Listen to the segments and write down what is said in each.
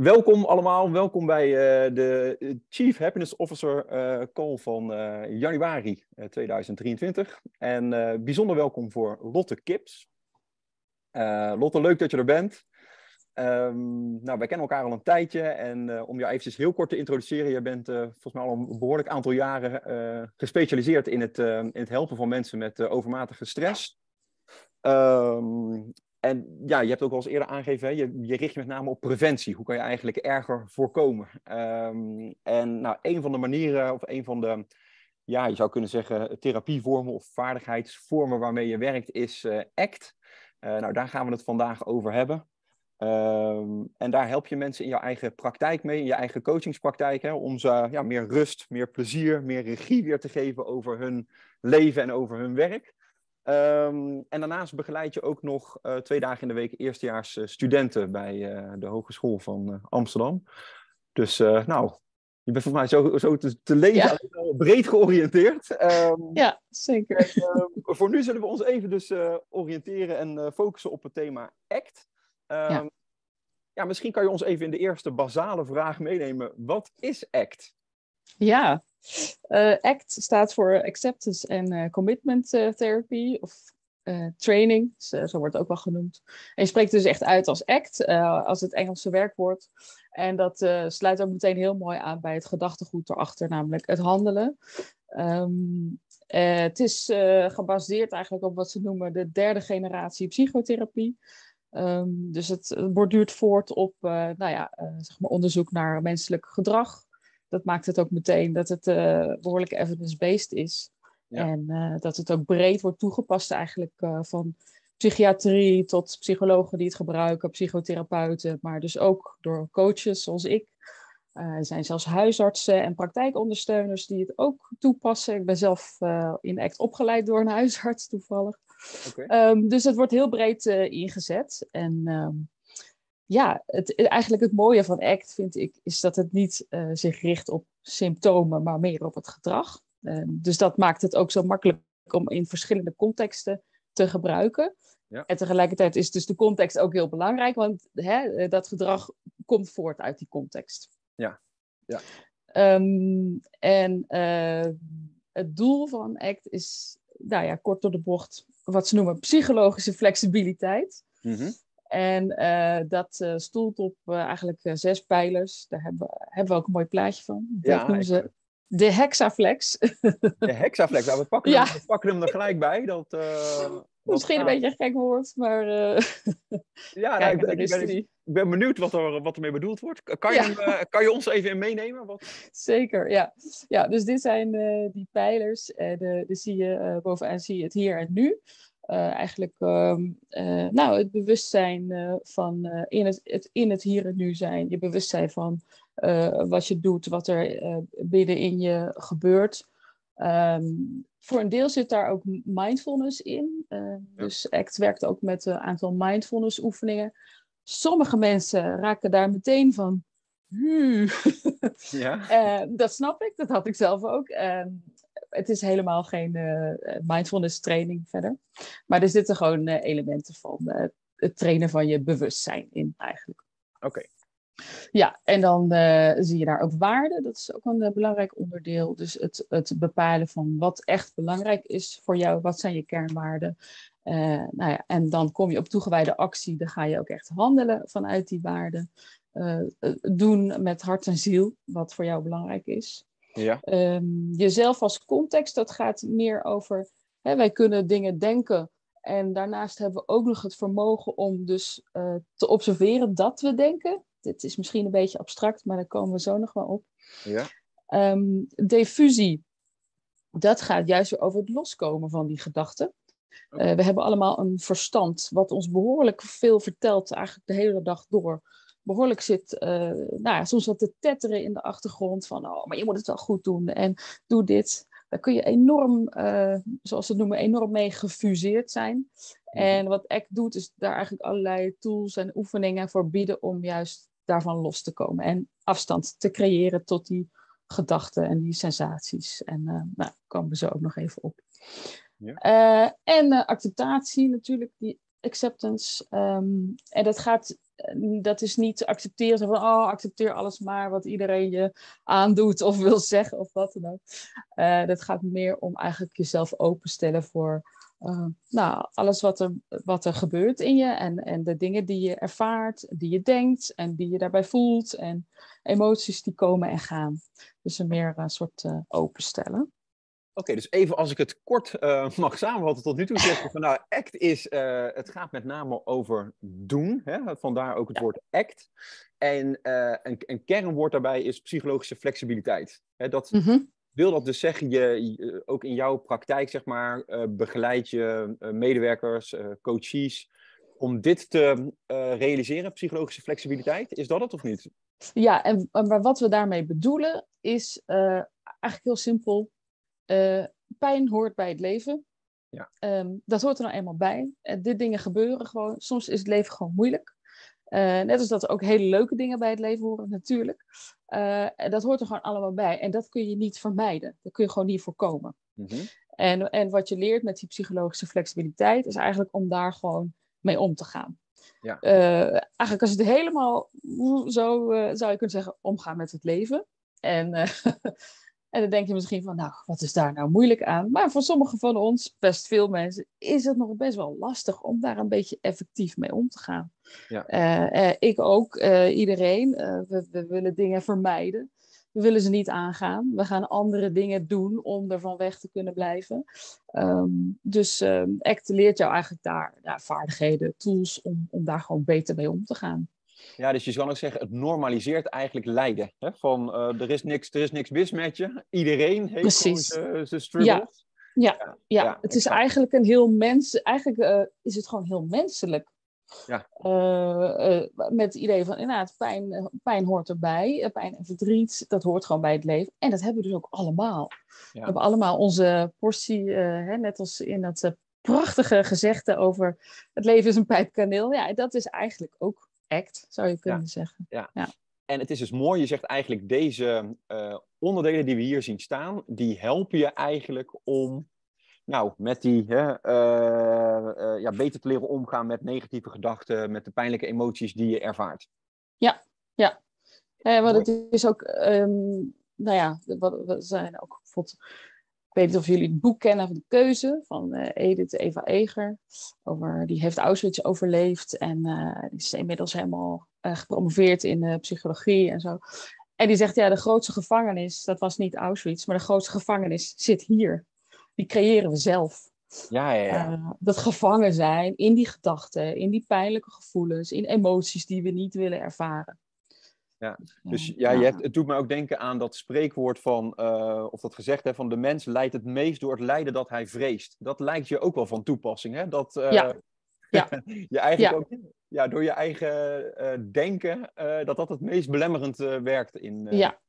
Welkom allemaal, welkom bij uh, de Chief Happiness Officer uh, call van uh, januari 2023. En bijzonder welkom voor Lotte Kips. Lotte, leuk dat je er bent. Um, nou, wij kennen elkaar al een tijdje en om jou eventjes heel kort te introduceren, je bent volgens mij al een behoorlijk aantal jaren gespecialiseerd in het, in het helpen van mensen met overmatige stress. Um, en ja, je hebt ook al eens eerder aangegeven, je, je richt je met name op preventie. Hoe kan je eigenlijk erger voorkomen? Um, en nou, een van de manieren, of een van de, ja, je zou kunnen zeggen, therapievormen of vaardigheidsvormen waarmee je werkt, is uh, ACT. Uh, nou, daar gaan we het vandaag over hebben. Um, en daar help je mensen in jouw eigen praktijk mee, in je eigen coachingspraktijk, hè, om ze ja, meer rust, meer plezier, meer regie weer te geven over hun leven en over hun werk. Um, en daarnaast begeleid je ook nog uh, twee dagen in de week eerstejaars uh, studenten bij uh, de Hogeschool van Amsterdam. Dus nou, je bent volgens mij zo, zo te, te lezen, ja. breed georiënteerd. Um, ja, zeker. En, voor nu zullen we ons even dus oriënteren en focussen op het thema ACT. Um, ja. ja, misschien kan je ons even in de eerste basale vraag meenemen. Wat is ACT? Ja, uh, ACT staat voor Acceptance and uh, Commitment uh, Therapy, of training, zo, wordt het ook wel genoemd. En je spreekt dus echt uit als ACT, als het Engelse werkwoord. En dat sluit ook meteen heel mooi aan bij het gedachtegoed erachter, namelijk het handelen. Um, het is gebaseerd eigenlijk op wat ze noemen de derde generatie psychotherapie. Um, dus het borduurt voort op nou ja, zeg maar onderzoek naar menselijk gedrag, dat maakt het ook meteen dat het uh, behoorlijk evidence-based is. En uh, dat het ook breed wordt toegepast eigenlijk uh, van psychiatrie tot psychologen die het gebruiken, psychotherapeuten, maar dus ook door coaches zoals ik. er zijn zelfs huisartsen en praktijkondersteuners die het ook toepassen. Ik ben zelf in ACT opgeleid door een huisarts toevallig. Okay. Um, dus het wordt heel breed ingezet. En um, ja, het, eigenlijk het mooie van ACT vind ik, is dat het niet uh, zich richt op symptomen, maar meer op het gedrag. Uh, dus dat maakt het ook zo makkelijk om in verschillende contexten te gebruiken. Ja. En tegelijkertijd is dus de context ook heel belangrijk, want hè, eh, dat gedrag komt voort uit die context. Ja, ja. Um, en uh, het doel van ACT is, nou ja, kort door de bocht, wat ze noemen psychologische flexibiliteit. Mm -hmm. En uh, dat uh, stoelt op uh, eigenlijk zes pijlers. Daar hebben, hebben we ook een mooi plaatje van. Dat ja, noemen ze de Hexaflex. De Hexaflex, nou, we, pakken ja. hem, we pakken hem er gelijk bij. Dat, Misschien een beetje een gek woord, maar... ja, nou, ik, ben, ik, ben, ik, ben, benieuwd wat, er, wat ermee bedoeld wordt. Kan je, ja. kan je ons even in meenemen? Wat... Zeker, ja. ja. Dus dit zijn die pijlers. de zie je, bovenaan zie je het hier en nu. Uh, eigenlijk uh, uh, nou, het bewustzijn uh, van in, het, het, in het hier en nu zijn, je bewustzijn van wat je doet, wat er binnen in je gebeurt. Um, voor een deel zit daar ook mindfulness in. Ja. Dus ACT werkt ook met een aantal mindfulness oefeningen. Sommige mensen raken daar meteen van. Hmm. Ja. dat snap ik, dat had ik zelf ook. Het is helemaal geen uh, mindfulness training verder. Maar er zitten gewoon uh, elementen van uh, het trainen van je bewustzijn in eigenlijk. Oké. Ja, en dan zie je daar ook waarden. Dat is ook een belangrijk onderdeel. Dus het, het bepalen van wat echt belangrijk is voor jou. Wat zijn je kernwaarden? nou ja, en dan kom je op toegewijde actie. Dan ga je ook echt handelen vanuit die waarden. doen met hart en ziel wat voor jou belangrijk is. Ja. Um, jezelf als context, dat gaat meer over, hè, wij kunnen dingen denken en daarnaast hebben we ook nog het vermogen om dus uh, te observeren dat we denken. Dit is misschien een beetje abstract, maar daar komen we zo nog wel op. Ja. Um, diffusie, dat gaat juist weer over het loskomen van die gedachten. Uh, we hebben allemaal een verstand wat ons behoorlijk veel vertelt, eigenlijk de hele dag door behoorlijk zit, uh, nou ja, soms wat te tetteren in de achtergrond van, oh, maar je moet het wel goed doen en doe dit. Daar kun je enorm, uh, zoals ze het noemen, enorm mee gefuseerd zijn. Mhm. En wat ACT doet, is daar eigenlijk allerlei tools en oefeningen voor bieden om juist daarvan los te komen en afstand te creëren tot die gedachten en die sensaties. En uh, nou, komen we zo ook nog even op. Ja. en acceptatie natuurlijk, die acceptance. Um, en dat gaat dat is niet accepteren van, oh, accepteer alles maar wat iedereen je aandoet of wil zeggen of wat dan ook. Uh, dat gaat meer om eigenlijk jezelf openstellen voor uh, nou, alles wat er, wat er gebeurt in je en, en de dingen die je ervaart, die je denkt en die je daarbij voelt en emoties die komen en gaan. Dus een meer een soort uh, openstellen. Oké, dus even als ik het kort uh, mag samenvatten tot nu toe, zeg van nou, ACT is, uh, het gaat met name over doen, hè? vandaar ook het woord ACT. En uh, een, een, kernwoord daarbij is psychologische flexibiliteit. Hè, dat, mm -hmm. Wil dat dus zeggen, je, ook in jouw praktijk, zeg maar, begeleid je medewerkers, coaches, om dit te realiseren, psychologische flexibiliteit? Is dat het of niet? Ja, en maar wat we daarmee bedoelen is eigenlijk heel simpel uh, pijn hoort bij het leven. Ja. Um, dat hoort er nou eenmaal bij. Uh, dit dingen gebeuren gewoon. Soms is het leven gewoon moeilijk. Uh, net als dat er ook hele leuke dingen bij het leven horen, natuurlijk. en dat hoort er gewoon allemaal bij. En dat kun je niet vermijden. Dat kun je gewoon niet voorkomen. Mm -hmm. en, en wat je leert met die psychologische flexibiliteit, is eigenlijk om daar gewoon mee om te gaan. Ja. eigenlijk als het helemaal zo zou je kunnen zeggen, omgaan met het leven. En En dan denk je misschien van, nou, wat is daar nou moeilijk aan? Maar voor sommigen van ons, best veel mensen, is het nog best wel lastig om daar een beetje effectief mee om te gaan. Ja. Uh, uh, ik ook, uh, iedereen. We, we, willen dingen vermijden. We willen ze niet aangaan. We gaan andere dingen doen om ervan weg te kunnen blijven. Um, dus ACT leert jou eigenlijk daar ja, vaardigheden, tools om, om daar gewoon beter mee om te gaan. Ja, dus je zou ook zeggen, het normaliseert eigenlijk lijden. Hè? Van uh, er, is niks, er is niks mis met je. Iedereen heeft zijn struggles. Ja. Ja, ja, het is eigenlijk een heel mens. Eigenlijk uh, is het gewoon heel menselijk. Ja. Uh, met het idee van inderdaad, pijn, pijn hoort erbij. Pijn en verdriet, dat hoort gewoon bij het leven. En dat hebben we dus ook allemaal. We hebben allemaal onze portie, hè, net als in dat prachtige gezegde over het leven is een pijp kaneel. Ja, dat is eigenlijk ook act, zou je kunnen zeggen. Ja. ja. En het is dus mooi, je zegt eigenlijk deze uh, onderdelen die we hier zien staan, die helpen je eigenlijk om nou, met die, uh, uh, ja, beter te leren omgaan met negatieve gedachten, met de pijnlijke emoties die je ervaart. Ja, ja. want het is ook, um, nou ja, we zijn ook bijvoorbeeld weet niet of jullie het boek kennen van de keuze van uh, Edith Eva Eger. Over, die heeft Auschwitz overleefd en uh, die is inmiddels helemaal uh, gepromoveerd in psychologie en zo. En die zegt, ja, de grootste gevangenis, dat was niet Auschwitz, maar de grootste gevangenis zit hier. Die creëren we zelf. Ja, ja, ja. dat gevangen zijn in die gedachten, in die pijnlijke gevoelens, in emoties die we niet willen ervaren. Ja, dus ja, je hebt, het doet me ook denken aan dat spreekwoord van, uh, of dat gezegd hè, van de mens leidt het meest door het lijden dat hij vreest. Dat lijkt je ook wel van toepassing, hè? Dat uh, ja. ja. je eigenlijk ook ja, door je eigen uh, denken, dat dat het meest belemmerend werkt. In, Ja,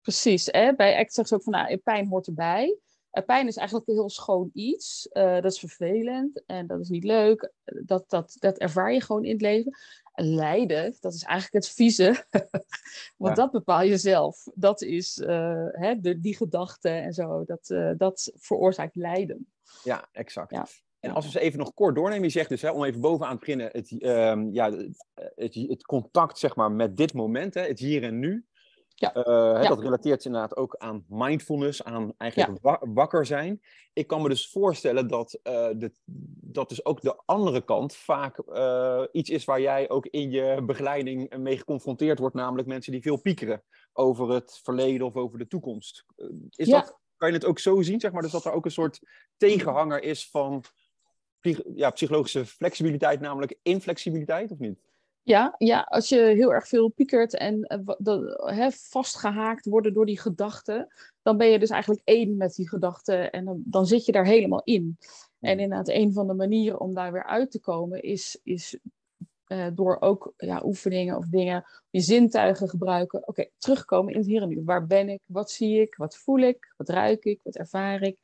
precies. Hè? Bij ACT zegt ze ook van, nou, pijn hoort erbij. Pijn is eigenlijk een heel schoon iets. dat is vervelend en dat is niet leuk. Dat, dat, dat ervaar je gewoon in het leven lijden, dat is eigenlijk het vieze. Want dat bepaal je zelf. Dat is uh, hè, de, die gedachten en zo. Dat, uh, dat veroorzaakt lijden. Ja, exact. Ja. En als we ze even nog kort doornemen, je zegt dus, hè, om even bovenaan te beginnen, het, uh, ja, het, het, contact zeg maar, met dit moment, hè, het hier en nu. Ja. Uh, ja. Dat relateert inderdaad ook aan mindfulness, aan eigenlijk ja. wakker zijn. Ik kan me dus voorstellen dat uh, de, dat dus ook de andere kant vaak uh, iets is waar jij ook in je begeleiding mee geconfronteerd wordt, namelijk mensen die veel piekeren over het verleden of over de toekomst. Is dat, kan je het ook zo zien, zeg maar, dus dat er ook een soort tegenhanger is van ja, psychologische flexibiliteit, namelijk inflexibiliteit, of niet? Ja, ja, als je heel erg veel piekert en uh, vastgehaakt worden door die gedachten, dan ben je dus eigenlijk één met die gedachten en dan, dan zit je daar helemaal in. En inderdaad, een van de manieren om daar weer uit te komen is, is uh, door ook ja, oefeningen of dingen, je zintuigen gebruiken. Oké, terugkomen in het hier en nu. Waar ben ik? Wat zie ik? Wat voel ik? Wat ruik ik? Wat ervaar ik?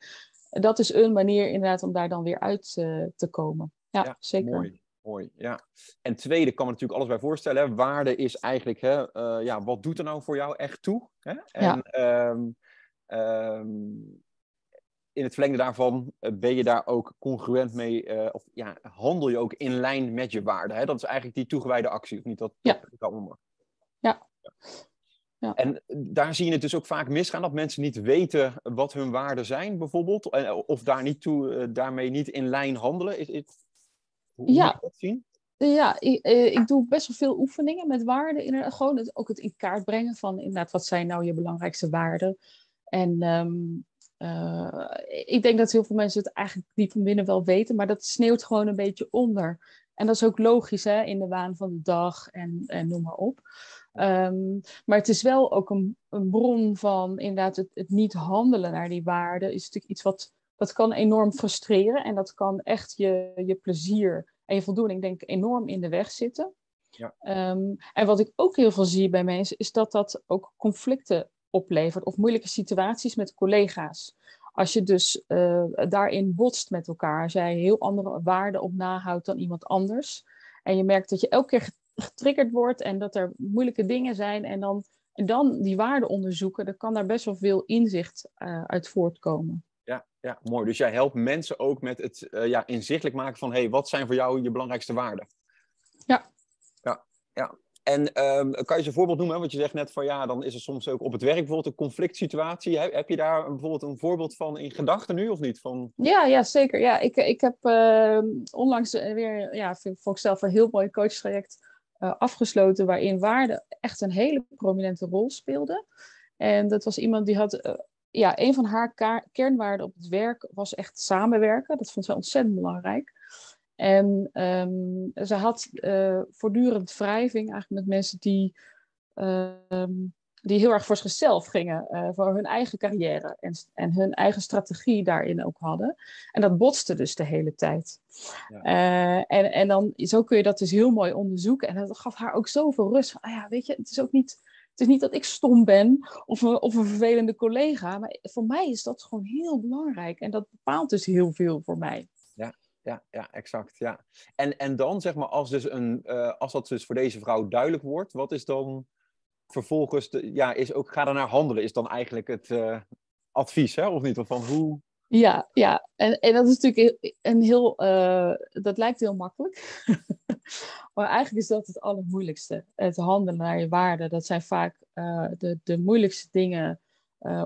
Dat is een manier inderdaad om daar dan weer uit uh, te komen. Ja, ja zeker. Mooi. Mooi, ja. En tweede, kan me natuurlijk alles bij voorstellen. Waarde is eigenlijk, hè, uh, ja, wat doet er nou voor jou echt toe? Hè? En, ja. um, um, in het verlengde daarvan ben je daar ook congruent mee, of ja, handel je ook in lijn met je waarden. Hè? Dat is eigenlijk die toegewijde actie, of niet? Dat, ja. dat onder. Ja. ja. En daar zie je het dus ook vaak misgaan, dat mensen niet weten wat hun waarden zijn, bijvoorbeeld. Of daar niet toe, daarmee niet in lijn handelen. Is, is, hoe ja. dat zien? Ja, ik, ik, doe best wel veel oefeningen met waarden. In, gewoon het, ook het in kaart brengen van inderdaad, wat zijn nou je belangrijkste waarden? En um, uh, ik denk dat heel veel mensen het eigenlijk diep van binnen wel weten, maar dat sneeuwt gewoon een beetje onder. En dat is ook logisch hè, in de waan van de dag en, en noem maar op. Um, maar het is wel ook een, een bron van inderdaad het, het, niet handelen naar die waarden. Is natuurlijk iets wat dat kan enorm frustreren en dat kan echt je, je plezier en je voldoening denk ik enorm in de weg zitten. Ja. Um, en wat ik ook heel veel zie bij mensen is dat dat ook conflicten oplevert of moeilijke situaties met collega's. Als je dus uh, daarin botst met elkaar, als jij heel andere waarden op nahoudt dan iemand anders. En je merkt dat je elke keer getriggerd wordt en dat er moeilijke dingen zijn. En dan, en dan die waarden onderzoeken, dan kan daar best wel veel inzicht uh, uit voortkomen. Ja, mooi. Dus jij helpt mensen ook met het uh, ja, inzichtelijk maken van... hé, hey, wat zijn voor jou je belangrijkste waarden? Ja. Ja, ja. En um, kan je ze een voorbeeld noemen? Want je zegt net van ja, dan is er soms ook op het werk bijvoorbeeld een conflict situatie. Heb, heb je daar bijvoorbeeld een voorbeeld van in gedachten nu of niet? Van... Ja, ja, zeker. Ja, ik, ik heb uh, onlangs weer, ja, vind, vond ik zelf een heel mooi coachtraject uh, afgesloten. Waarin waarde echt een hele prominente rol speelde. En dat was iemand die had, ja, een van haar kernwaarden op het werk was echt samenwerken. Dat vond zij ontzettend belangrijk. En um, ze had uh, voortdurend wrijving eigenlijk met mensen die, uh, die heel erg voor zichzelf gingen, uh, voor hun eigen carrière en, en hun eigen strategie daarin ook hadden. En dat botste dus de hele tijd. Ja. en, en dan, zo kun je dat dus heel mooi onderzoeken. En dat gaf haar ook zoveel rust. Van, ah ja, weet je, het is ook niet, het is niet dat ik stom ben of een, of een vervelende collega, maar voor mij is dat gewoon heel belangrijk. En dat bepaalt dus heel veel voor mij ja, ja, exact. Ja. En, en dan, zeg maar, als, dus een, uh, als dat dus voor deze vrouw duidelijk wordt, wat is dan vervolgens, ja, is ook, ga er naar handelen, is dan eigenlijk het uh, advies, hè, of niet? Of van hoe... Ja, ja. En, en dat is natuurlijk een heel, uh, dat lijkt heel makkelijk. maar eigenlijk is dat het allermoeilijkste. Het handelen naar je waarden, dat zijn vaak de, de moeilijkste dingen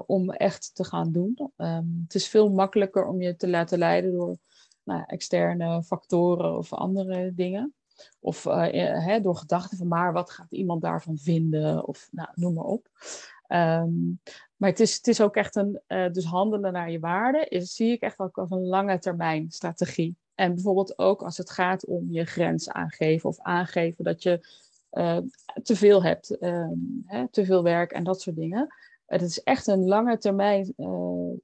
om echt te gaan doen. Um, het is veel makkelijker om je te laten leiden door nou, externe factoren of andere dingen. Of door gedachten van maar wat gaat iemand daarvan vinden of nou, noem maar op. Um, maar het is, het is ook echt een, uh, dus handelen naar je waarden, is, zie ik echt ook als een lange termijn strategie. En bijvoorbeeld ook als het gaat om je grens aangeven of aangeven dat je uh, te veel hebt, um, hè, te veel werk en dat soort dingen. Het is echt een lange termijn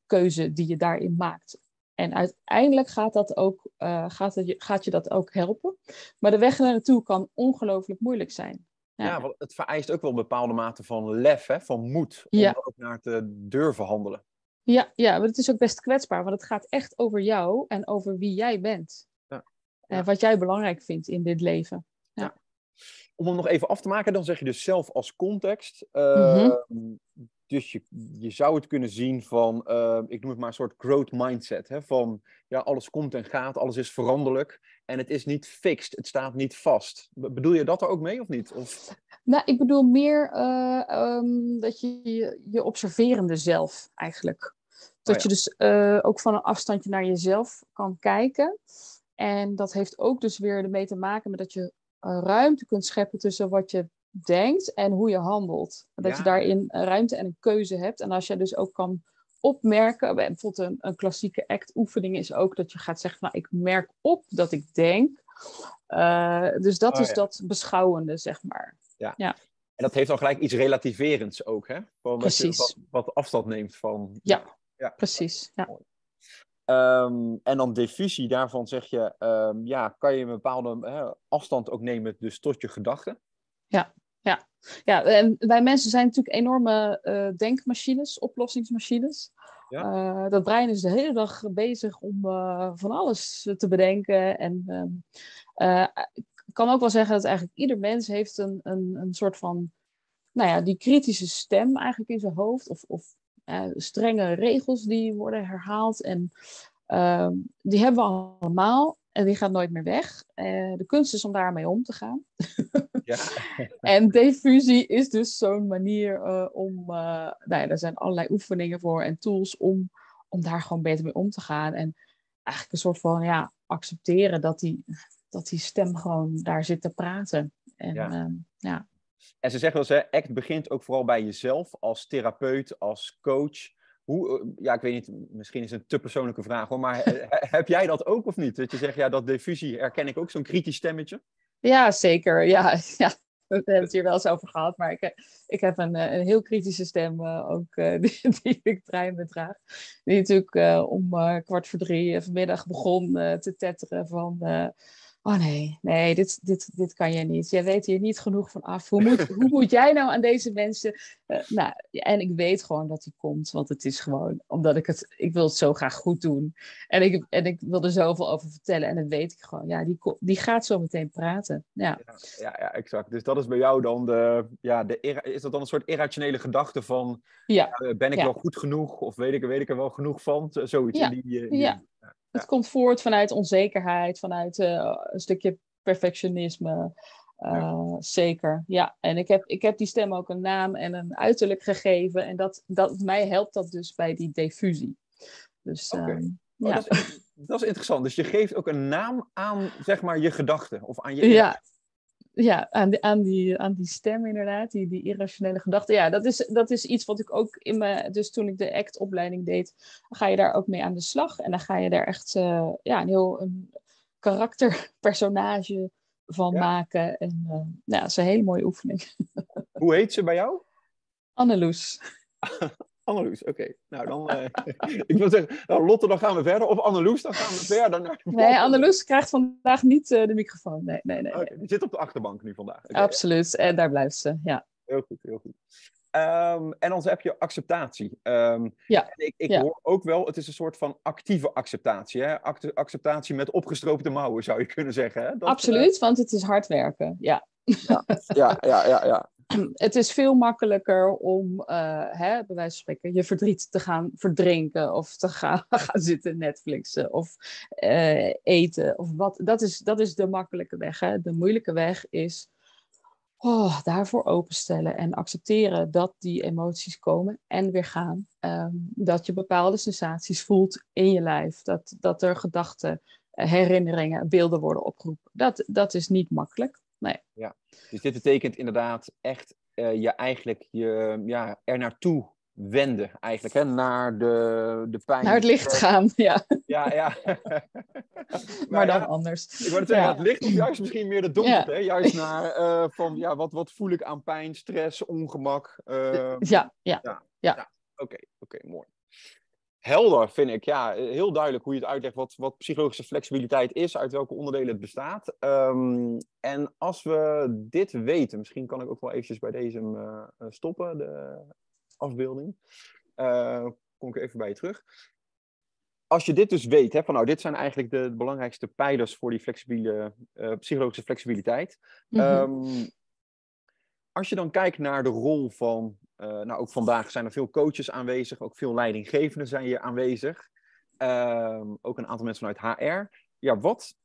keuze die je daarin maakt. En uiteindelijk gaat, dat ook, uh, gaat, het, gaat je dat ook helpen. Maar de weg naar naartoe kan ongelooflijk moeilijk zijn. Ja, ja want het vereist ook wel een bepaalde mate van lef, hè? van moed, om er ook naar te durven handelen. Ja, ja, maar het is ook best kwetsbaar, want het gaat echt over jou en over wie jij bent. Ja. En wat jij belangrijk vindt in dit leven. Ja. Om hem nog even af te maken, dan zeg je dus zelf als context. Uh, mm -hmm. Dus je, je zou het kunnen zien van, uh, ik noem het maar een soort growth mindset. Hè? Van, ja, alles komt en gaat, alles is veranderlijk. En het is niet fixed, het staat niet vast. Bedoel je dat er ook mee of niet? Of... Nou, ik bedoel meer uh, um, dat je, je observerende zelf eigenlijk. Dat oh ja. je dus uh, ook van een afstandje naar jezelf kan kijken. En dat heeft ook dus weer ermee te maken met dat je ruimte kunt scheppen tussen wat je denkt en hoe je handelt. Dat Ja. je daarin ruimte en een keuze hebt. En als je dus ook kan opmerken, bijvoorbeeld een, een klassieke act-oefening is ook dat je gaat zeggen, nou, ik merk op dat ik denk. Uh, dus dat Oh, is ja. dat beschouwende, zeg maar. En dat heeft dan gelijk iets relativerends ook, hè? Van je Precies. wat, wat afstand neemt van... Ja. ja. Precies, ja. Ehm, en dan diffusie, daarvan zeg je, ehm, ja, kan je een bepaalde hè, afstand ook nemen dus tot je gedachten? Ja, en wij mensen zijn natuurlijk enorme eh, denkmachines, oplossingsmachines. Ja. Eh, dat brein is de hele dag bezig om eh, van alles te bedenken. En ehm, ik kan ook wel zeggen dat eigenlijk ieder mens heeft een, een, een soort van, nou ja, die kritische stem eigenlijk in zijn hoofd. Of, of strenge regels die worden herhaald. En ehm, die hebben we allemaal. En die gaat nooit meer weg. De kunst is om daarmee om te gaan. ja. en diffusie is dus zo'n manier uh, om. Uh, nou ja, er zijn allerlei oefeningen voor en tools om, om daar gewoon beter mee om te gaan. En eigenlijk een soort van ja, accepteren dat die, dat die stem gewoon daar zit te praten. En, ja. Ehm, ja. en ze zeggen wel eens, hè, ACT begint ook vooral bij jezelf als therapeut, als coach. Hoe, eh, ja, ik weet niet, misschien is het een te persoonlijke vraag hoor, maar heb jij dat ook of niet? Dat je zegt, ja, dat diffusie, herken ik ook zo'n kritisch stemmetje? Ja, zeker. Ja, ja. We hebben het hier wel eens over gehad, maar ik, ik heb een, eh, een heel kritische stem uh, ook die, die, ik trein bedraag. Die natuurlijk om kwart voor drie vanmiddag begon te tetteren van oh nee, nee, dit, dit, dit kan jij niet. Jij weet hier niet genoeg van af. Hoe moet, hoe moet jij nou aan deze mensen... Uh, nou, en ik weet gewoon dat hij komt, want het is gewoon... Omdat ik het... Ik wil het zo graag goed doen. En ik, en ik wil er zoveel over vertellen. En dan weet ik gewoon, ja, die, die gaat zo meteen praten. Ja. Ja, ja, ja, exact. Dus dat is bij jou dan de... Ja, de is dat dan een soort irrationele gedachte van... Ja. Uh, ben ik wel goed genoeg? Of weet ik, weet ik er wel genoeg van? Zoiets. Ja. Die, die, ja. Het komt voort vanuit onzekerheid, vanuit uh, een stukje perfectionisme. Uh, ja. Zeker, ja. En ik heb, ik heb die stem ook een naam en een uiterlijk gegeven. En dat, dat, mij helpt dat dus bij die diffusie. Dus, okay. um, oh, ja. dat, is, dat, is, interessant. Dus je geeft ook een naam aan, zeg maar, je gedachten. Of aan je ja, ja, aan, die, aan, die, aan die stem inderdaad, die, die irrationele gedachten. Ja, dat is, dat is iets wat ik ook in mijn... Dus toen ik de ACT-opleiding deed, ga je daar ook mee aan de slag. En dan ga je daar echt uh, ja, een heel een karakterpersonage van ja. maken. En uh, ja, dat is een hele mooie oefening. Hoe heet ze bij jou? Anneloes. Anneloes, oké. Okay. Nou, dan... Uh, ik wil zeggen, nou, Lotte, dan gaan we verder. Of Anneloes, dan gaan we verder. Naar nee, Anneloes krijgt vandaag niet uh, de microfoon. Nee, nee, nee. Okay, die zit op de achterbank nu vandaag. Okay, Absoluut, en daar blijft ze, ja. Heel goed, heel goed. Um, en dan heb je acceptatie. Um, ja. Ik, ik ja. hoor ook wel, het is een soort van actieve acceptatie. Hè? acceptatie met opgestroopte mouwen, zou je kunnen zeggen. Hè? Dat, Absoluut, uh... want het is hard werken, ja. Ja, ja, ja, ja. ja. het is veel makkelijker om, uh, hè, bij wijze van spreken, je verdriet te gaan verdrinken of te gaan, gaan zitten Netflixen of uh, eten of wat. Dat is, dat is de makkelijke weg. Hè. De moeilijke weg is oh, daarvoor openstellen en accepteren dat die emoties komen en weer gaan. Um, dat je bepaalde sensaties voelt in je lijf. Dat, dat er gedachten, herinneringen, beelden worden opgeroepen. Dat, dat is niet makkelijk. Nee. Ja, dus dit betekent inderdaad echt uh, je eigenlijk je, ja, er naartoe wenden, eigenlijk, hè? naar de, de pijn. Naar het licht gaan, ja. Ja, ja. maar, maar dan ja, anders. Ik wou zeggen, ja. het licht of juist misschien meer de donkerte, hè? Juist naar uh, van, ja, wat, wat voel ik aan pijn, stress, ongemak. Uh, ja, ja, ja. ja. ja. Oké, okay, oké, okay, mooi helder, vind ik. Ja, heel duidelijk hoe je het uitlegt wat, wat psychologische flexibiliteit is, uit welke onderdelen het bestaat. Um, en als we dit weten, misschien kan ik ook wel eventjes bij deze uh, stoppen, de afbeelding. Uh, kom ik even bij je terug. Als je dit dus weet, hè, van nou, dit zijn eigenlijk de belangrijkste pijlers voor die flexibele, uh, psychologische flexibiliteit. Mm -hmm. um, als je dan kijkt naar de rol van nou, ook vandaag zijn er veel coaches aanwezig, ook veel leidinggevenden zijn hier aanwezig. Uh, ook een aantal mensen vanuit HR. Ja, wat,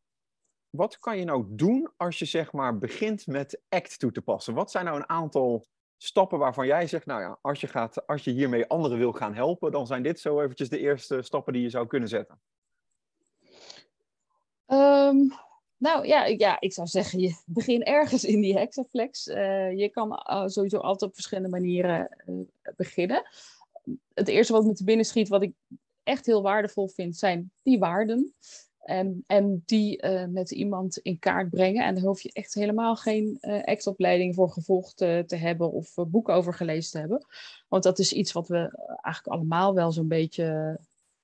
wat kan je nou doen als je zeg maar begint met ACT toe te passen? Wat zijn nou een aantal stappen waarvan jij zegt, nou ja, als je, gaat, als je hiermee anderen wil gaan helpen, dan zijn dit zo eventjes de eerste stappen die je zou kunnen zetten? Um, nou ja, ja, ik zou zeggen, je begin ergens in die hexaflex. Uh, je kan uh, sowieso altijd op verschillende manieren uh, beginnen. Het eerste wat me te binnen schiet, wat ik echt heel waardevol vind, zijn die waarden. En, en die met iemand in kaart brengen. En daar hoef je echt helemaal geen ex-opleiding voor gevolgd te hebben of boeken over gelezen te hebben. Want dat is iets wat we eigenlijk allemaal wel zo'n beetje,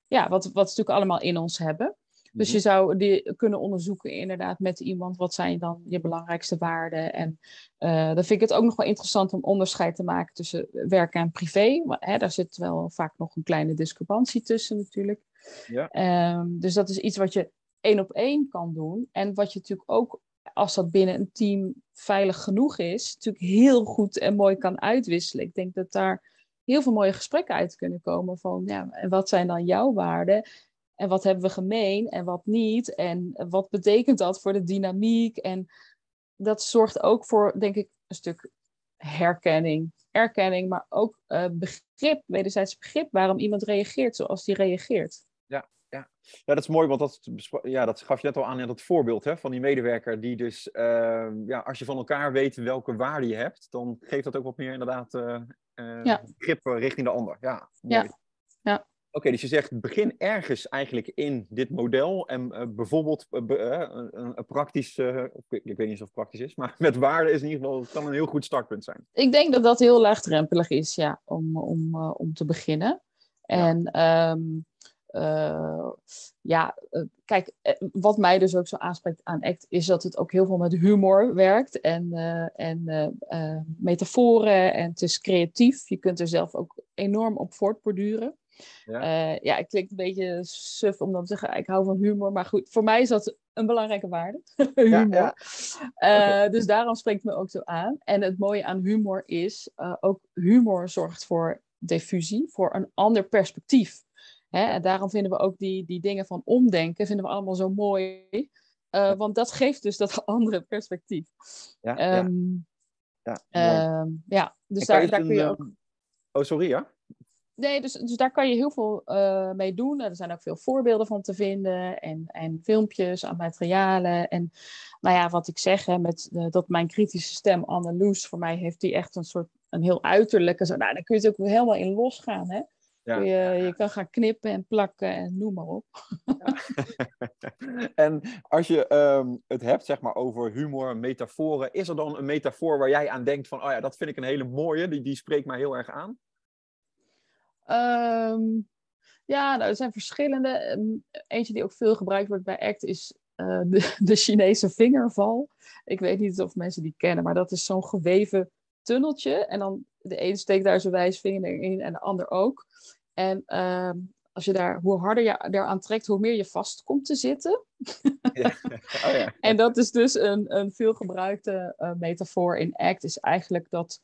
ja, wat, wat natuurlijk allemaal in ons hebben. Dus je zou die kunnen onderzoeken inderdaad met iemand. Wat zijn dan je belangrijkste waarden? En uh, dan vind ik het ook nog wel interessant om onderscheid te maken tussen werk en privé. Maar, hè, daar zit wel vaak nog een kleine discrepantie tussen natuurlijk. Ja. Um, dus dat is iets wat je één op één kan doen. En wat je natuurlijk ook, als dat binnen een team veilig genoeg is, natuurlijk heel goed en mooi kan uitwisselen. Ik denk dat daar heel veel mooie gesprekken uit kunnen komen van, ja, en wat zijn dan jouw waarden? En wat hebben we gemeen en wat niet? En wat betekent dat voor de dynamiek? En dat zorgt ook voor, denk ik, een stuk herkenning, erkenning, maar ook uh, begrip, wederzijds begrip waarom iemand reageert zoals die reageert. Ja, ja. ja, dat is mooi, want dat, ja, dat gaf je net al aan in dat voorbeeld hè, van die medewerker, die dus, uh, ja, als je van elkaar weet welke waarde je hebt, dan geeft dat ook wat meer inderdaad uh, ja. begrip richting de ander. Ja, mooi. ja. ja. Oké, dus je zegt begin ergens eigenlijk in dit model en uh, bijvoorbeeld uh, een, een, praktisch, uh, ik, weet niet of het praktisch is, maar met waarde is in ieder geval kan een heel goed startpunt zijn. Ik denk dat dat heel laagdrempelig is, ja, om, om, om te beginnen. En ja, um, ja kijk, wat mij dus ook zo aanspreekt aan ACT is dat het ook heel veel met humor werkt en, en metaforen en het is creatief. Je kunt er zelf ook enorm op voortborduren. Ja. Uh, ja, het klinkt een beetje suf om dan te zeggen, ik hou van humor. Maar goed, voor mij is dat een belangrijke waarde. humor. Ja, ja. Uh, Dus daarom spreekt me ook zo aan. En het mooie aan humor is, uh, ook humor zorgt voor diffusie, voor een ander perspectief. Hè? En daarom vinden we ook die, die dingen van omdenken, vinden we allemaal zo mooi. want dat geeft dus dat andere perspectief. Ja, um, ja. ja, ja. dus daar, daar kun je ook... Oh, sorry, ja? Nee, dus, dus daar kan je heel veel uh, mee doen. Er zijn ook veel voorbeelden van te vinden en, en filmpjes aan materialen. En nou ja, wat ik zeg, hè, met uh, dat mijn kritische stem, Anneloes, voor mij heeft die echt een soort, een heel uiterlijke, zo, nou, dan kun je het ook helemaal in losgaan, hè. Ja. Je, je kan gaan knippen en plakken en noem maar op. Ja. en als je um, het hebt zeg maar, over humor, metaforen, is er dan een metafoor waar jij aan denkt van, oh ja, dat vind ik een hele mooie, die, die spreekt mij heel erg aan? Um, ja, nou, er zijn verschillende. Ehm, eentje die ook veel gebruikt wordt bij ACT is uh, de, de, Chinese vingerval. Ik weet niet of mensen die kennen, maar dat is zo'n geweven tunneltje. En dan de een steekt daar zijn wijsvinger in en de ander ook. En um, als je daar, hoe harder je eraan trekt, hoe meer je vast komt te zitten. Ja. Oh, ja. en dat is dus een, een veelgebruikte uh, metafoor in ACT, is eigenlijk dat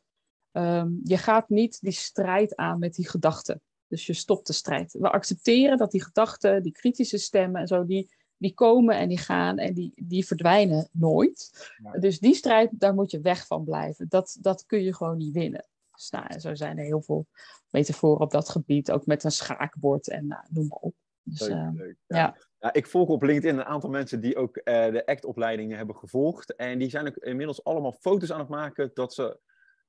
Um, je gaat niet die strijd aan met die gedachten. Dus je stopt de strijd. We accepteren dat die gedachten, die kritische stemmen en zo, die, die komen en die gaan en die, die verdwijnen nooit. Dus die strijd, daar moet je weg van blijven. Dat, dat kun je gewoon niet winnen. Dus nou, zo zijn er heel veel metaforen op dat gebied, ook met een schaakbord en nou, noem maar op. Dus, leuk, uh, leuk, ja. ja. Ik volg op LinkedIn een aantal mensen die ook uh, de ACT-opleidingen hebben gevolgd. En die zijn ook inmiddels allemaal foto's aan het maken dat ze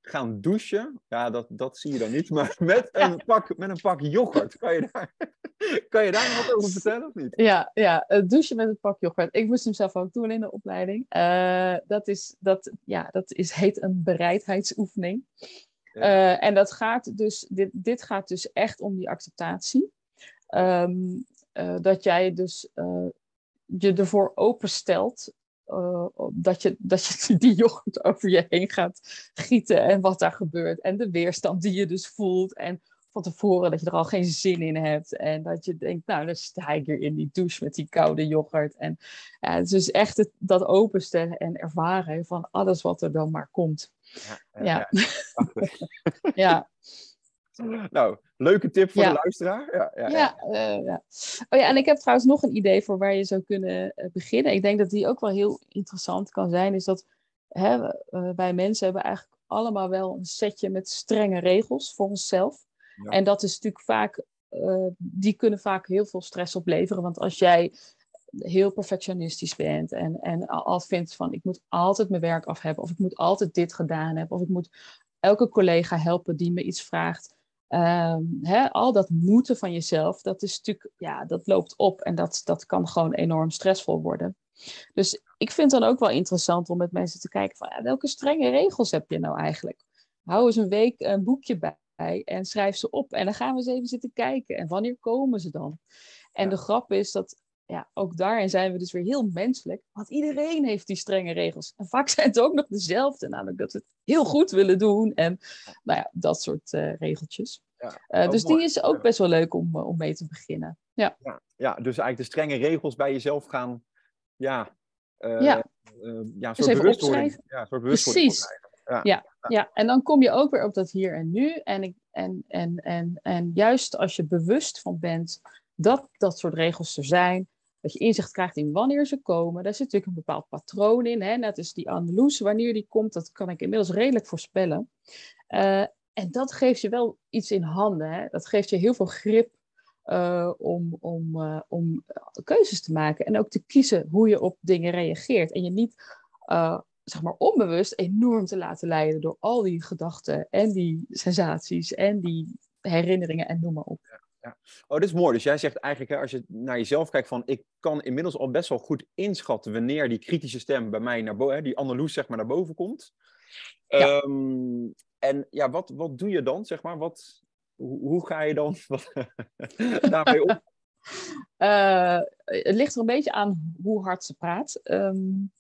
gaan douchen. Ja, dat, dat zie je dan niet. Maar met een pak, met een pak yoghurt. Kan je, daar, kan je daar nog wat over vertellen of niet? Ja, ja, douchen met een pak yoghurt. Ik moest hem zelf ook doen in de opleiding. Uh, dat, is, dat, ja, dat is, heet een bereidheidsoefening. Ja. Uh, en dat gaat dus, dit, dit gaat dus echt om die acceptatie. Um, uh, dat jij dus je ervoor openstelt uh, dat, je, dat je die yoghurt over je heen gaat gieten en wat daar gebeurt. En de weerstand die je dus voelt. En van tevoren dat je er al geen zin in hebt. En dat je denkt, nou, dan sta ik hier in die douche met die koude yoghurt. En ja, het is dus echt het, dat openstellen en ervaren van alles wat er dan maar komt. Ja. ja. ja. ja. Nou, leuke tip voor de luisteraar. Ja, ja, ja. Uh, ja, Oh ja, en ik heb trouwens nog een idee voor waar je zou kunnen uh, beginnen. Ik denk dat die ook wel heel interessant kan zijn. Is dat hè, uh, wij mensen hebben eigenlijk allemaal wel een setje met strenge regels voor onszelf. En dat is natuurlijk vaak, die kunnen vaak heel veel stress opleveren. Want als jij heel perfectionistisch bent en, en al vindt van ik moet altijd mijn werk af hebben of ik moet altijd dit gedaan hebben of ik moet elke collega helpen die me iets vraagt. Um, hè, al dat moeten van jezelf, dat is natuurlijk, ja, dat loopt op en dat, dat kan gewoon enorm stressvol worden. Dus ik vind het dan ook wel interessant om met mensen te kijken van ja, welke strenge regels heb je nou eigenlijk? Hou eens een week een boekje bij en schrijf ze op en dan gaan we eens even zitten kijken. En wanneer komen ze dan? En de grap is dat ja, ook daarin zijn we dus weer heel menselijk. Want iedereen heeft die strenge regels. En vaak zijn het ook nog dezelfde. Namelijk dat we het heel goed willen doen. En nou ja, dat soort uh, regeltjes. Ja, uh, dus mooi. die is ook best wel leuk om, uh, om mee te beginnen. Ja. ja. Ja, dus eigenlijk de strenge regels bij jezelf gaan. Ja, ja. ja soort bewustwording. Ja, soort bewustwording Precies. Ja. Ja, ja, en dan kom je ook weer op dat hier en nu. En ik, En, en, en, en juist als je bewust van bent dat dat soort regels er zijn, dat je inzicht krijgt in wanneer ze komen. Daar zit natuurlijk een bepaald patroon in. Hè? Is die Andeloes, wanneer die komt, dat kan ik inmiddels redelijk voorspellen. Uh, en dat geeft je wel iets in handen. Hè? Dat geeft je heel veel grip uh, om, om, uh, om keuzes te maken. En ook te kiezen hoe je op dingen reageert. En je niet, zeg maar, onbewust enorm te laten leiden door al die gedachten en die sensaties en die herinneringen en noem maar op. Ja. Oh, dit is mooi. Dus jij zegt eigenlijk, hè, als je naar jezelf kijkt, van ik kan inmiddels al best wel goed inschatten wanneer die kritische stem bij mij naar boven, die Anneloes zeg maar naar boven komt. Ja. Um, en ja, wat, wat doe je dan, zeg maar? Wat, hoe, hoe ga je dan daarmee om? Uh, het ligt er een beetje aan hoe hard ze praat. Um,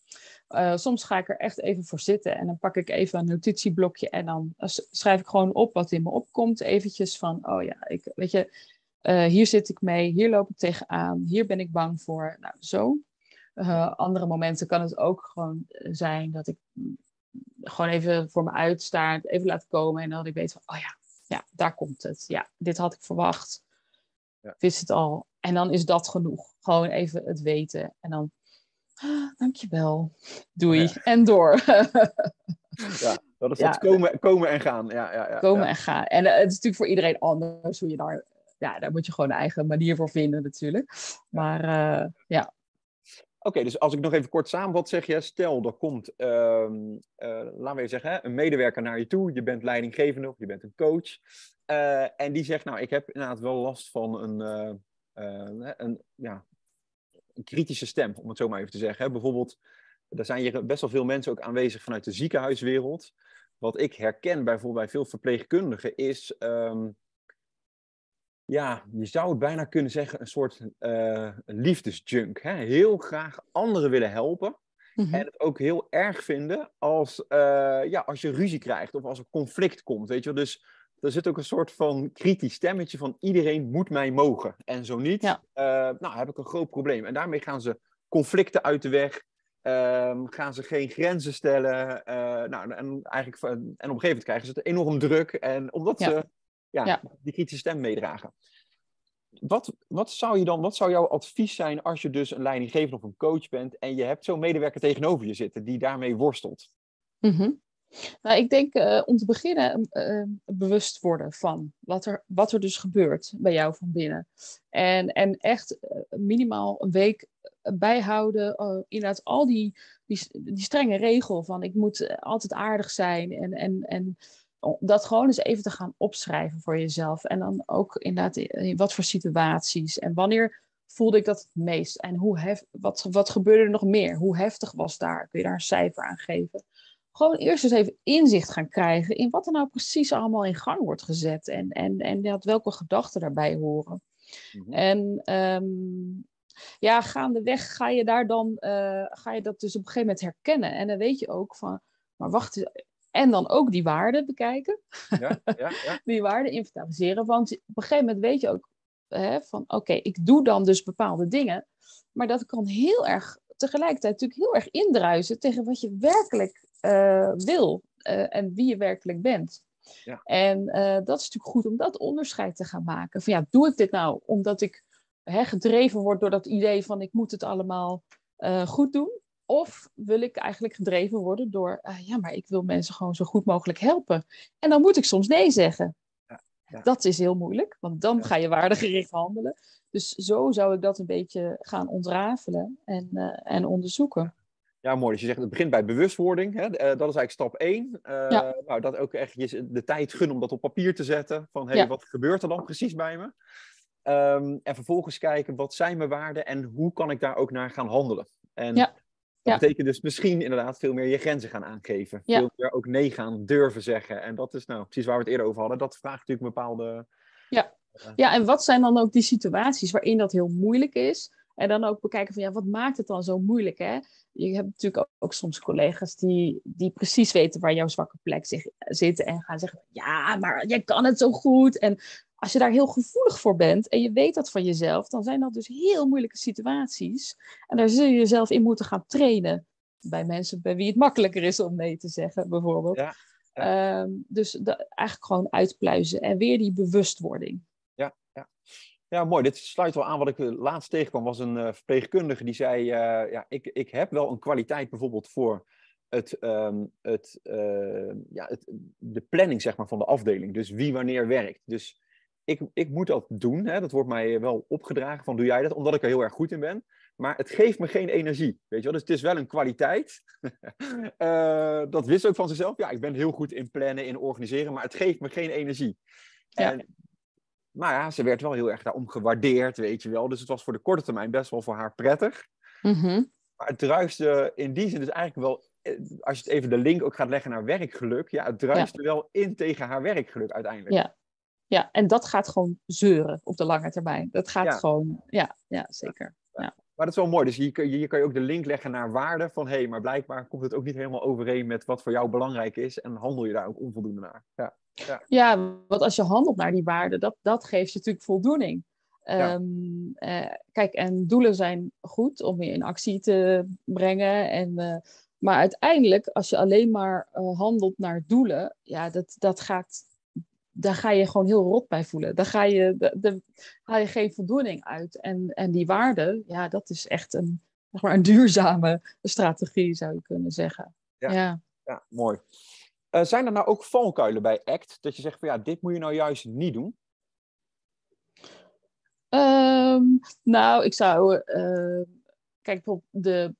uh, soms ga ik er echt even voor zitten en dan pak ik even een notitieblokje en dan schrijf ik gewoon op wat in me opkomt. Eventjes van, oh ja, ik, weet je, uh, hier zit ik mee, hier loop ik tegenaan, hier ben ik bang voor. Nou, zo. Uh, andere momenten kan het ook gewoon zijn dat ik gewoon even voor me uitstaart, even laat komen en dan ik weet van, oh ja, ja, daar komt het. Ja, dit had ik verwacht. Ja. Wist het al. En dan is dat genoeg. Gewoon even het weten. En dan dankjewel, doei, ja. en door. ja, dat is dat komen, komen en gaan. Ja, ja, ja, komen en gaan. En uh, het is natuurlijk voor iedereen anders hoe je daar... Ja, daar moet je gewoon een eigen manier voor vinden natuurlijk. Maar uh, ja. Oké, dus als ik nog even kort samenvat, zeg je, stel er komt, uh, uh, laten we even zeggen, hè, een medewerker naar je toe, je bent leidinggevende of je bent een coach, uh, en die zegt, nou, ik heb inderdaad wel last van een, een ja, een kritische stem, om het zo maar even te zeggen. Hè. Bijvoorbeeld, er zijn hier best wel veel mensen ook aanwezig vanuit de ziekenhuiswereld. Wat ik herken bijvoorbeeld bij veel verpleegkundigen is, um, ja, je zou het bijna kunnen zeggen, een soort uh, liefdesjunk. Hè? Heel graag anderen willen helpen. Mm-hmm. En het ook heel erg vinden als, uh, ja, als je ruzie krijgt of als er conflict komt. Weet je wel? Dus er zit ook een soort van kritisch stemmetje van iedereen moet mij mogen. En zo niet, ja. uh, nou heb ik een groot probleem. En daarmee gaan ze conflicten uit de weg. Uh, gaan ze geen grenzen stellen. Uh, nou, en, eigenlijk, en op een gegeven moment krijgen ze het enorm druk. En omdat ja. ze ja, ja, die kritische stem meedragen. Wat, wat zou je dan, wat zou jouw advies zijn als je dus een leidinggever of een coach bent en je hebt zo'n medewerker tegenover je zitten die daarmee worstelt? Mm -hmm. Nou, ik denk uh, om te beginnen uh, bewust worden van wat er, wat er dus gebeurt bij jou van binnen. En, en echt uh, minimaal een week bijhouden. inderdaad, al die, die, die strenge regel van ik moet altijd aardig zijn. En, en, en dat gewoon eens even te gaan opschrijven voor jezelf. En dan ook inderdaad in wat voor situaties. En wanneer voelde ik dat het meest? En hoe hef, wat, wat gebeurde er nog meer? Hoe heftig was daar? Kun je daar een cijfer aan geven? Gewoon eerst eens even inzicht gaan krijgen in wat er nou precies allemaal in gang wordt gezet en, en, en ja, welke gedachten daarbij horen. Mm-hmm. En um, ja, gaandeweg ga je daar dan, uh, ga je dat dus op een gegeven moment herkennen. En dan weet je ook van, maar wacht, en dan ook die waarden bekijken. Ja, ja, ja. die waarden inventariseren. Want op een gegeven moment weet je ook hè, van, oké, ik doe dan dus bepaalde dingen. Maar dat kan heel erg tegelijkertijd natuurlijk heel erg indruisen tegen wat je werkelijk uh, wil uh, en wie je werkelijk bent. Ja. En uh, dat is natuurlijk goed om dat onderscheid te gaan maken. Van ja, doe ik dit nou omdat ik hè, gedreven word door dat idee van ik moet het allemaal goed doen? Of wil ik eigenlijk gedreven worden door, ja, maar ik wil mensen gewoon zo goed mogelijk helpen. En dan moet ik soms nee zeggen. Ja, ja. Dat is heel moeilijk, want dan ga je waardegericht handelen. Dus zo zou ik dat een beetje gaan ontrafelen en, en onderzoeken. Ja, mooi. Dus je zegt het begint bij bewustwording. Hè? Uh, dat is eigenlijk stap één. Ja. Nou, dat ook echt je de tijd gunnen om dat op papier te zetten. Van hey, ja. wat gebeurt er dan precies bij me? Um, en vervolgens kijken wat zijn mijn waarden en hoe kan ik daar ook naar gaan handelen. En ja. dat betekent dus misschien inderdaad veel meer je grenzen gaan aangeven. Veel meer ook nee gaan durven zeggen. En dat is nou precies waar we het eerder over hadden. Dat vraagt natuurlijk een bepaalde. Ja. ja, en wat zijn dan ook die situaties waarin dat heel moeilijk is? En dan ook bekijken van ja, wat maakt het dan zo moeilijk? Hè? Je hebt natuurlijk ook, soms collega's die, die precies weten waar jouw zwakke plek zich, zit en gaan zeggen: Ja, maar jij kan het zo goed. En als je daar heel gevoelig voor bent en je weet dat van jezelf, dan zijn dat dus heel moeilijke situaties. En daar zul je jezelf in moeten gaan trainen. Bij mensen bij wie het makkelijker is om nee te zeggen, bijvoorbeeld. Ja. Ehm, dus eigenlijk gewoon uitpluizen en weer die bewustwording. Ja, mooi. Dit sluit wel aan wat ik laatst tegenkwam. was een uh, verpleegkundige die zei: ja, ik, ik heb wel een kwaliteit bijvoorbeeld voor het, ehm, het, uh, ja, het, de planning zeg maar, van de afdeling. Dus wie wanneer werkt. Dus ik, ik moet dat doen. Hè? Dat wordt mij wel opgedragen van doe jij dat, omdat ik er heel erg goed in ben. Maar het geeft me geen energie. Weet je wel? Dus het is wel een kwaliteit. uh, dat wist ook van zichzelf. Ja, ik ben heel goed in plannen, in organiseren, maar het geeft me geen energie. Ja. En, maar ja, ze werd wel heel erg daarom gewaardeerd, weet je wel. Dus het was voor de korte termijn best wel voor haar prettig. Mm Maar het druiste in die zin dus eigenlijk wel eh, als je het even de link ook gaat leggen naar werkgeluk, ja, het druist er wel in tegen haar werkgeluk uiteindelijk. Ja. ja, en dat gaat gewoon zeuren op de lange termijn. Dat gaat gewoon, ja, ja zeker. Ja. Maar dat is wel mooi. Dus hier, hier kan je ook de link leggen naar waarde van hé, hey, maar blijkbaar komt het ook niet helemaal overeen met wat voor jou belangrijk is en handel je daar ook onvoldoende naar. Ja, ja. ja want als je handelt naar die waarde, dat, dat geeft je natuurlijk voldoening. Ehm, eh, kijk, en doelen zijn goed om je in actie te brengen en uh, maar uiteindelijk, als je alleen maar uh, handelt naar doelen, ja, dat, dat gaat, daar ga je gewoon heel rot bij voelen. Daar ga je, de, de, haal je geen voldoening uit. En, en die waarde, ja, dat is echt een, zeg maar een duurzame strategie, zou je kunnen zeggen. Ja, ja. ja mooi. Uh, zijn er nou ook valkuilen bij ACT? Dat je zegt van ja, dit moet je nou juist niet doen? Um, nou, ik zou. Uh, kijk, de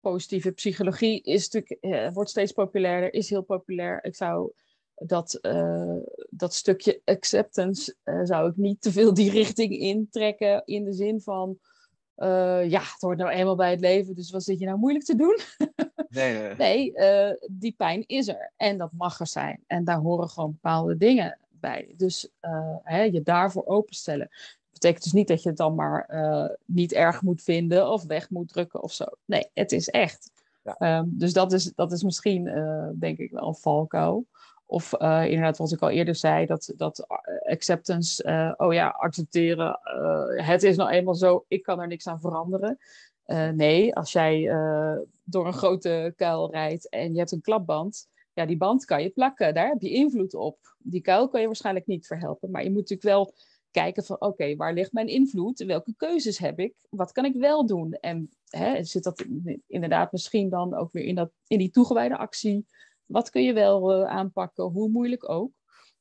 positieve psychologie is natuurlijk, eh, wordt steeds populairder, is heel populair. Ik zou dat, dat stukje acceptance, zou ik niet te veel die richting intrekken. In de zin van, ja, het hoort nou eenmaal bij het leven, dus wat zit je nou moeilijk te doen? nee, nee. nee die pijn is er en dat mag er zijn. En daar horen gewoon bepaalde dingen bij. Dus hè, je daarvoor openstellen betekent dus niet dat je het dan maar uh, niet erg moet vinden of weg moet drukken of zo. Nee, het is echt. Ja. Um, dus dat is, dat is misschien, uh, denk ik, wel een valkuil. Of uh, inderdaad, wat ik al eerder zei, dat, dat acceptance, oh ja, accepteren, het is nou eenmaal zo, ik kan er niks aan veranderen. Nee, als jij door een grote kuil rijdt en je hebt een klapband, ja, die band kan je plakken, daar heb je invloed op. Die kuil kan je waarschijnlijk niet verhelpen, maar je moet natuurlijk wel kijken van oké, waar ligt mijn invloed? Welke keuzes heb ik? Wat kan ik wel doen? En hè, zit dat inderdaad misschien dan ook weer in, dat, in die toegewijde actie? Wat kun je wel uh, aanpakken, hoe moeilijk ook?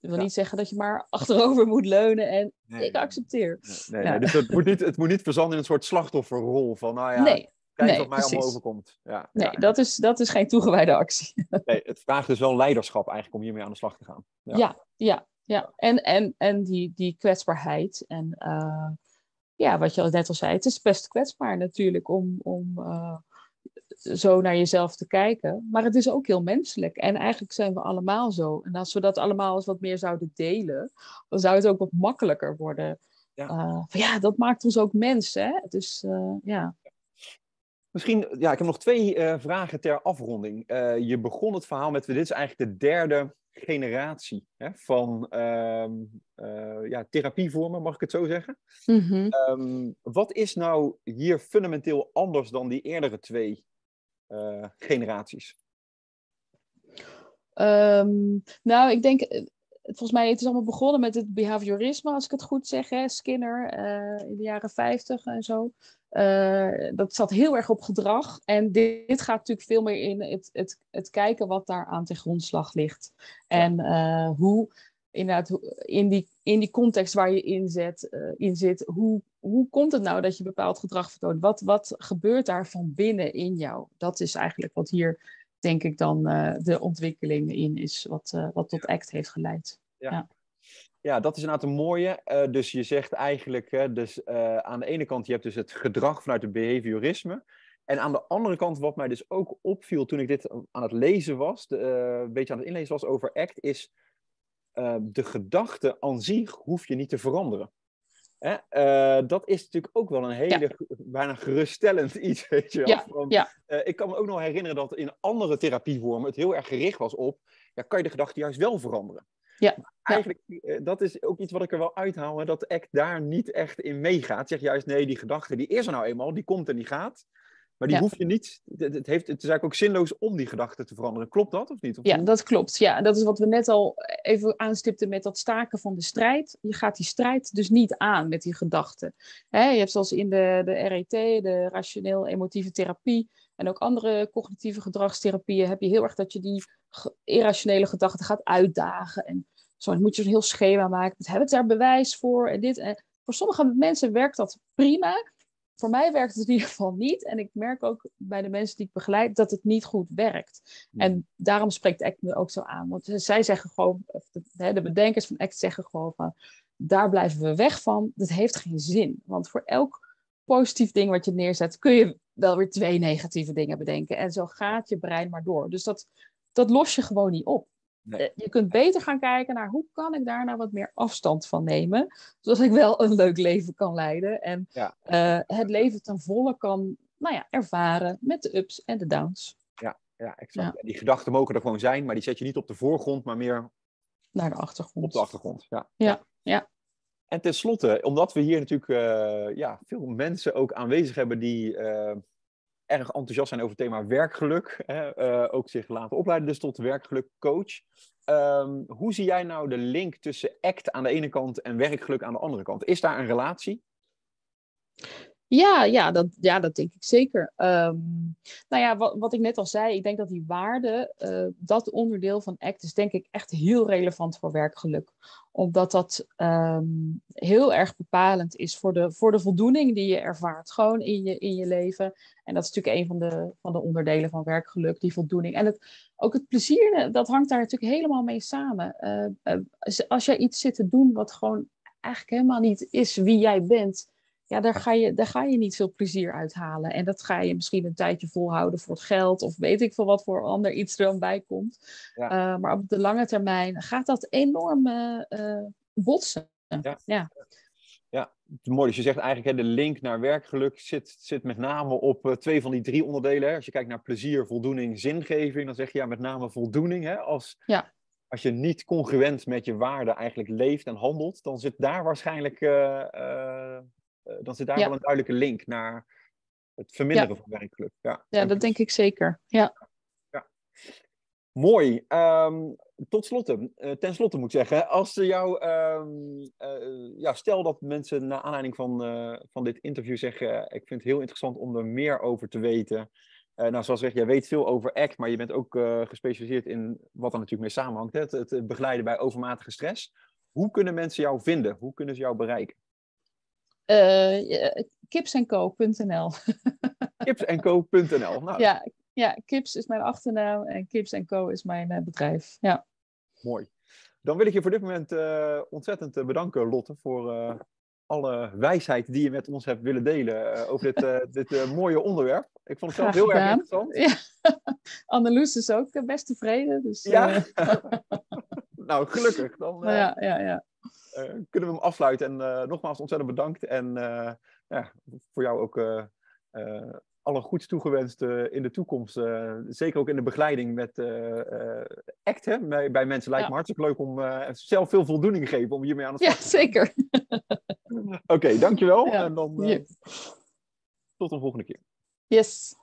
Dat wil niet zeggen dat je maar achterover moet leunen en ik accepteer. Nee, nee, dus het moet, niet, het moet niet verzanden in een soort slachtofferrol van nou ja, nee, kijk wat mij allemaal overkomt. Ja, nee, Dat, is, dat is geen toegewijde actie. Nee, het vraagt dus wel leiderschap eigenlijk om hiermee aan de slag te gaan. Ja, ja, ja, en, en, en die, die kwetsbaarheid. En uh, ja, wat je al net al zei, het is best kwetsbaar natuurlijk om, om uh, zo naar jezelf te kijken. Maar het is ook heel menselijk. En eigenlijk zijn we allemaal zo. En als we dat allemaal eens wat meer zouden delen, dan zou het ook wat makkelijker worden. Ja, uh, ja dat maakt ons ook mensen. Hè? Dus ja. Misschien, ja, ik heb nog twee uh, vragen ter afronding. Je begon het verhaal met, dit is eigenlijk de derde generatie hè, van uh, ja, therapievormen, mag ik het zo zeggen. Mm -hmm. um, wat is nou hier fundamenteel anders dan die eerdere twee generaties? Um, nou, ik denk, volgens mij het is allemaal begonnen met het behaviorisme, als ik het goed zeg. Hè? Skinner in de jaren 50 en zo. Uh, dat zat heel erg op gedrag. En dit, dit, gaat natuurlijk veel meer in het, het, het kijken wat daar aan ten grondslag ligt. En uh, hoe, inderdaad, in die, in die context waar je in, zet, uh, in zit, hoe, hoe komt het nou dat je bepaald gedrag vertoont? Wat, wat gebeurt daar van binnen in jou? Dat is eigenlijk wat hier, denk ik, dan de ontwikkeling in is, wat, wat tot ACT heeft geleid. ja. ja. Ja, dat is inderdaad een mooie. Uh, dus je zegt eigenlijk, dus, aan de ene kant, je hebt dus het gedrag vanuit het behaviorisme. En aan de andere kant, wat mij dus ook opviel toen ik dit aan het lezen was, de, een beetje aan het inlezen was over ACT, is de gedachte aan zich hoef je niet te veranderen. Hè? dat is natuurlijk ook wel een hele, ja. bijna geruststellend iets, weet je. Ja, ja. ik kan me ook nog herinneren dat in andere therapievormen het heel erg gericht was op, ja, kan je de gedachte juist wel veranderen. Ja. Eigenlijk, ja. dat is ook iets wat ik er wel uithaal, hè, dat ACT daar niet echt in meegaat. Zeg juist, nee, die gedachte, die is er nou eenmaal, die komt en die gaat. Maar die Ja. hoef je niet. Het, heeft, het is eigenlijk ook zinloos om die gedachten te veranderen. Klopt dat of niet? Of Ja, dat klopt. Ja, dat is wat we net al even aanstipten met dat staken van de strijd. Je gaat die strijd dus niet aan met die gedachten. Je hebt zoals in de, de RET, de rationeel-emotieve therapie, en ook andere cognitieve gedragstherapieën, heb je heel erg dat je die irrationele gedachten gaat uitdagen. En zo dan moet je zo'n heel schema maken. Hebben we daar bewijs voor? En dit. En voor sommige mensen werkt dat prima. Voor mij werkt het in ieder geval niet. En ik merk ook bij de mensen die ik begeleid dat het niet goed werkt. En daarom spreekt ACT me ook zo aan. Want zij zeggen gewoon, de, de bedenkers van ACT zeggen gewoon van, daar blijven we weg van. Dat heeft geen zin. Want voor elk positief ding wat je neerzet, kun je wel weer twee negatieve dingen bedenken. En zo gaat je brein maar door. Dus dat, dat los je gewoon niet op. Nee. Eh, Je kunt beter gaan kijken naar hoe kan ik daar nou wat meer afstand van nemen. Zodat ik wel een leuk leven kan leiden. En Ja. eh, het leven ten volle kan nou ja, ervaren met de ups en de downs. Ja, exact. En Die gedachten mogen er gewoon zijn, maar die zet je niet op de voorgrond, maar meer Naar de achtergrond. op de achtergrond. Ja. Ja, ja. En tenslotte, omdat we hier natuurlijk eh, ja, veel mensen ook aanwezig hebben die erg enthousiast zijn over het thema werkgeluk, hè, eh, ook zich laten opleiden dus tot werkgelukcoach. Ehm, hoe zie jij nou de link tussen ACT aan de ene kant en werkgeluk aan de andere kant? Is daar een relatie? Ja, ja, dat, ja, dat denk ik zeker. Ehm, nou ja, wat, wat ik net al zei, ik denk dat die waarde, eh, dat onderdeel van ACT is denk ik echt heel relevant voor werkgeluk. Omdat dat ehm, heel erg bepalend is voor de, voor de voldoening die je ervaart, gewoon in je, in je leven. En dat is natuurlijk een van de, van de onderdelen van werkgeluk, die voldoening. En het, ook het plezier, eh, dat hangt daar natuurlijk helemaal mee samen. Eh, als, als jij iets zit te doen wat gewoon eigenlijk helemaal niet is wie jij bent ja, daar ga, je, daar ga je niet veel plezier uithalen. En dat ga je misschien een tijdje volhouden voor het geld, of weet ik veel wat voor ander iets er dan bij komt. Ja. Eh, maar op de lange termijn gaat dat enorm eh, eh, botsen. Ja. Ja. Het is mooi, dus je zegt eigenlijk hè, de link naar werkgeluk zit, zit met name op twee van die drie onderdelen. Hè. Als je kijkt naar plezier, voldoening, zingeving, dan zeg je ja met name voldoening. Hè. Als, Ja. als je niet congruent met je waarden eigenlijk leeft en handelt, dan zit daar waarschijnlijk dan zit daar Ja. wel een duidelijke link naar het verminderen van werkgeluk. Ja, ja, dat denk ik zeker. Ja. Mooi. Ehm, tot slotte, eh, ten slotte moet ik zeggen, als ze jou, ehm, eh, ja, stel dat mensen na aanleiding van, eh, van dit interview zeggen, eh, ik vind het heel interessant om er meer over te weten. Eh, nou, zoals gezegd, jij weet veel over ACT, maar je bent ook eh, gespecialiseerd in wat er natuurlijk mee samenhangt, hè, het, het begeleiden bij overmatige stress. Hoe kunnen mensen jou vinden? Hoe kunnen ze jou bereiken? Eh, ja, kipsenco.nl. Kipsenco.nl. Nou, Ja, ja, Kips is mijn achternaam en Kips Co is mijn eh, bedrijf. Ja. Mooi. Dan wil ik je voor dit moment eh, ontzettend eh, bedanken, Lotte, voor eh, alle wijsheid die je met ons hebt willen delen eh, over dit, eh, dit eh, mooie onderwerp. Ik vond het zelf heel erg interessant. Ja. Anneloes is ook eh, best tevreden. Dus, Ja. eh, nou, gelukkig. Dan eh, nou ja, ja, ja. Eh, kunnen we hem afsluiten. En eh, nogmaals ontzettend bedankt. En eh, ja, voor jou ook alle goeds toegewenst in de toekomst. Zeker ook in de begeleiding met ACT hè, bij, bij mensen. Lijkt Ja. me hartstikke leuk om zelf veel voldoening te geven om hiermee aan de ja, slag te gaan. zeker. Oké, dankjewel. Ja, En dan tot een volgende keer. Yes.